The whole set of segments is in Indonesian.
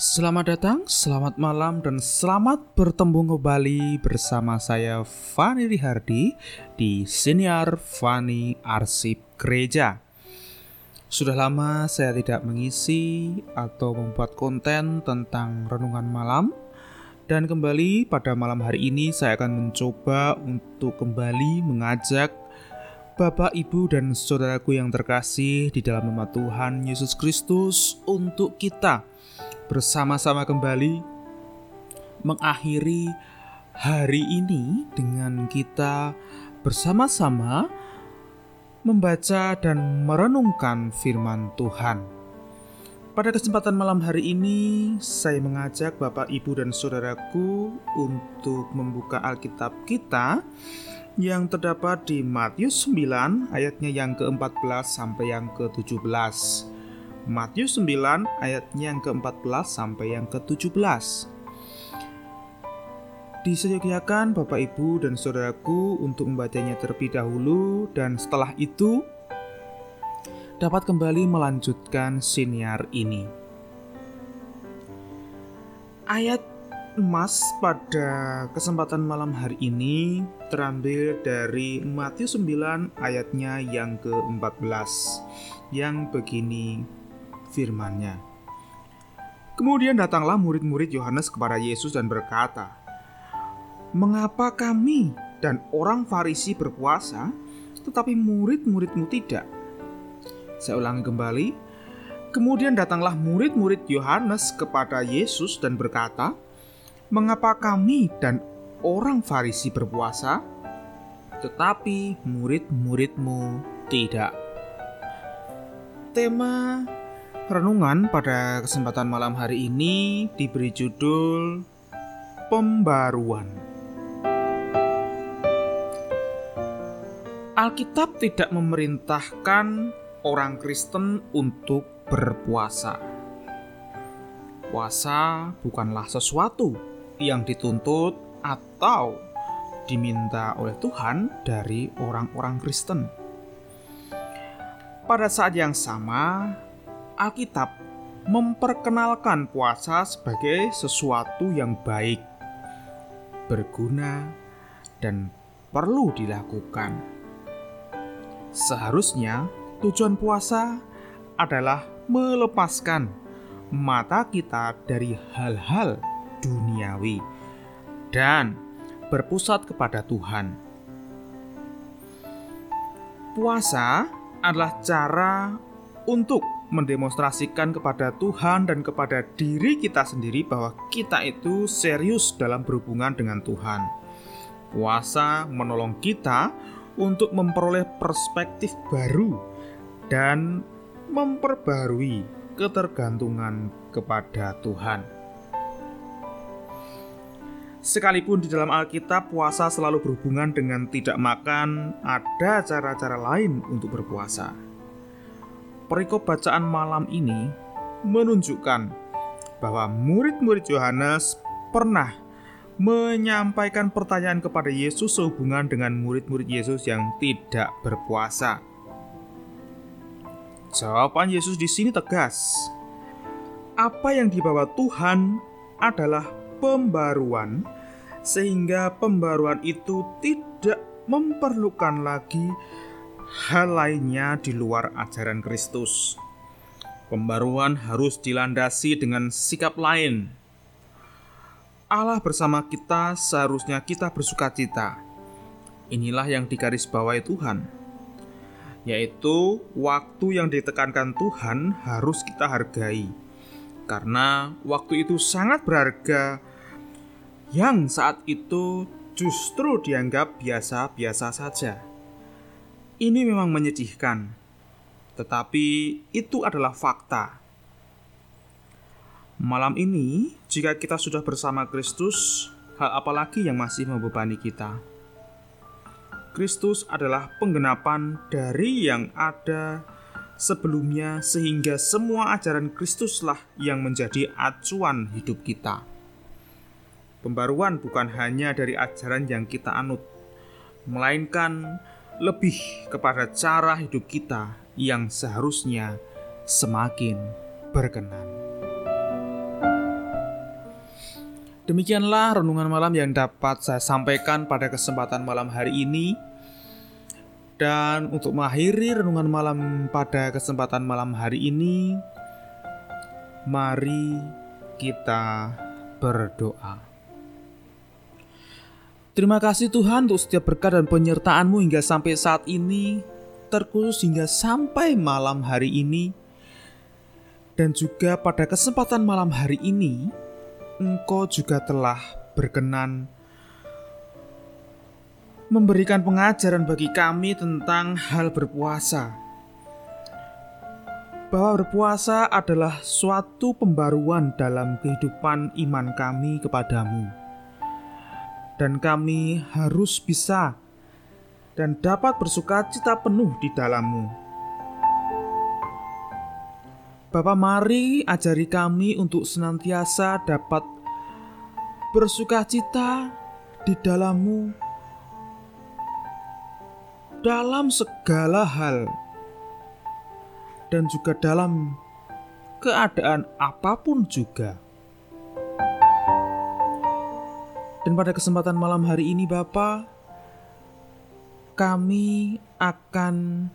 Selamat datang, selamat malam, dan selamat bertemu kembali bersama saya Fani Rihardi di Senior Fani Arsip Gereja. Sudah lama saya tidak mengisi atau membuat konten tentang renungan malam, dan kembali pada malam hari ini saya akan mencoba untuk kembali mengajak Bapak, Ibu, dan saudaraku yang terkasih di dalam nama Tuhan Yesus Kristus untuk kita bersama-sama kembali mengakhiri hari ini dengan kita bersama-sama membaca dan merenungkan firman Tuhan. Pada kesempatan malam hari ini, saya mengajak Bapak, Ibu, dan saudaraku untuk membuka Alkitab kita yang terdapat di Matius 9 ayatnya yang ke-14 sampai yang ke-17. Matius 9 ayatnya yang ke-14 sampai yang ke-17. Disediakan Bapak Ibu dan Saudaraku untuk membacanya terlebih dahulu dan setelah itu dapat kembali melanjutkan siniar ini. Ayat emas pada kesempatan malam hari ini terambil dari Matius 9 ayatnya yang ke-14 yang begini firman-Nya. Kemudian datanglah murid-murid Yohanes kepada Yesus dan berkata, "Mengapa kami dan orang Farisi berpuasa, tetapi murid-muridmu tidak?" Saya ulangi kembali. Kemudian datanglah murid-murid Yohanes kepada Yesus dan berkata, "Mengapa kami dan orang Farisi berpuasa, tetapi murid-muridmu tidak?" Tema renungan pada kesempatan malam hari ini diberi judul Pembaruan. Alkitab tidak memerintahkan orang Kristen untuk berpuasa. Puasa bukanlah sesuatu yang dituntut atau diminta oleh Tuhan dari orang-orang Kristen. Pada saat yang sama, Alkitab memperkenalkan puasa sebagai sesuatu yang baik, berguna, dan perlu dilakukan. Seharusnya tujuan puasa adalah melepaskan mata kita dari hal-hal duniawi dan berpusat kepada Tuhan. Puasa adalah cara untuk mendemonstrasikan kepada Tuhan dan kepada diri kita sendiri bahwa kita itu serius dalam berhubungan dengan Tuhan. Puasa menolong kita untuk memperoleh perspektif baru dan memperbarui ketergantungan kepada Tuhan. Sekalipun di dalam Alkitab puasa selalu berhubungan dengan tidak makan, ada cara-cara lain untuk berpuasa perikop bacaan malam ini menunjukkan bahwa murid-murid Yohanes pernah menyampaikan pertanyaan kepada Yesus sehubungan dengan murid-murid Yesus yang tidak berpuasa. Jawaban Yesus di sini tegas. Apa yang dibawa Tuhan adalah pembaruan, sehingga pembaruan itu tidak memerlukan lagi hal lainnya di luar ajaran Kristus. Pembaruan harus dilandasi dengan sikap lain. Allah bersama kita seharusnya kita bersuka cita. Inilah yang digarisbawahi Tuhan, yaitu waktu yang ditekankan Tuhan harus kita hargai, karena waktu itu sangat berharga, yang saat itu justru dianggap biasa-biasa saja. Ini memang menyedihkan, tetapi itu adalah fakta. Malam ini, jika kita sudah bersama Kristus, hal apalagi yang masih membebani kita? Kristus adalah penggenapan dari yang ada sebelumnya, sehingga semua ajaran Kristuslah yang menjadi acuan hidup kita. Pembaruan bukan hanya dari ajaran yang kita anut, melainkan lebih kepada cara hidup kita yang seharusnya semakin berkenan. Demikianlah renungan malam yang dapat saya sampaikan pada kesempatan malam hari ini. Dan untuk mengakhiri renungan malam pada kesempatan malam hari ini, mari kita berdoa. Terima kasih Tuhan untuk setiap berkat dan penyertaan-Mu hingga sampai saat ini, terkhusus hingga sampai malam hari ini. Dan juga pada kesempatan malam hari ini, Engkau juga telah berkenan memberikan pengajaran bagi kami tentang hal berpuasa. Bahwa berpuasa adalah suatu pembaruan dalam kehidupan iman kami kepadamu dan kami harus bisa dan dapat bersuka cita penuh di dalammu. Bapa mari ajari kami untuk senantiasa dapat bersuka cita di dalammu dalam segala hal dan juga dalam keadaan apa pun juga. Dan pada kesempatan malam hari ini Bapak, kami akan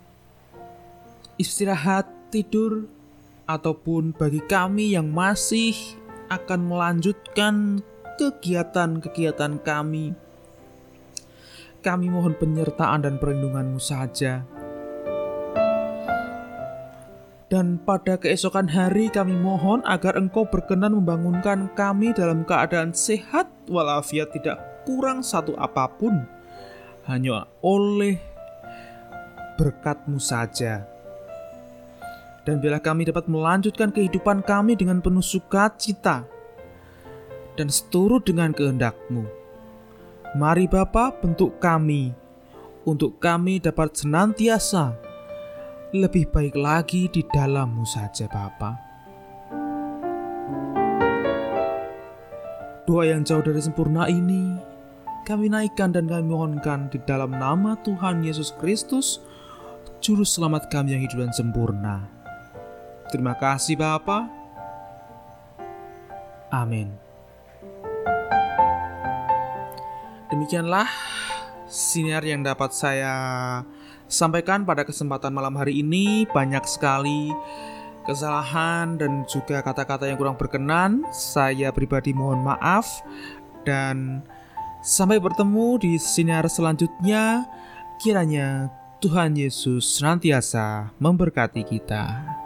istirahat tidur ataupun bagi kami yang masih akan melanjutkan kegiatan-kegiatan kami. Kami mohon penyertaan dan perlindunganmu saja. Dan pada keesokan hari kami mohon agar engkau berkenan membangunkan kami dalam keadaan sehat walafiat tidak kurang satu apa pun. Hanya oleh berkatmu saja. Dan bila kami dapat melanjutkan kehidupan kami dengan penuh sukacita dan seturut dengan kehendakmu. Mari Bapa bentuk kami untuk kami dapat senantiasa lebih baik lagi di dalammu saja Bapa. Doa yang jauh dari sempurna ini kami naikkan dan kami mohonkan di dalam nama Tuhan Yesus Kristus, Juru Selamat kami yang hidup dan sempurna. Terima kasih Bapa. Amin. Demikianlah sinar yang dapat saya sampaikan pada kesempatan malam hari ini banyak sekali kesalahan dan juga kata-kata yang kurang berkenan. Saya pribadi mohon maaf dan sampai bertemu di sinar selanjutnya. Kiranya Tuhan Yesus senantiasa memberkati kita.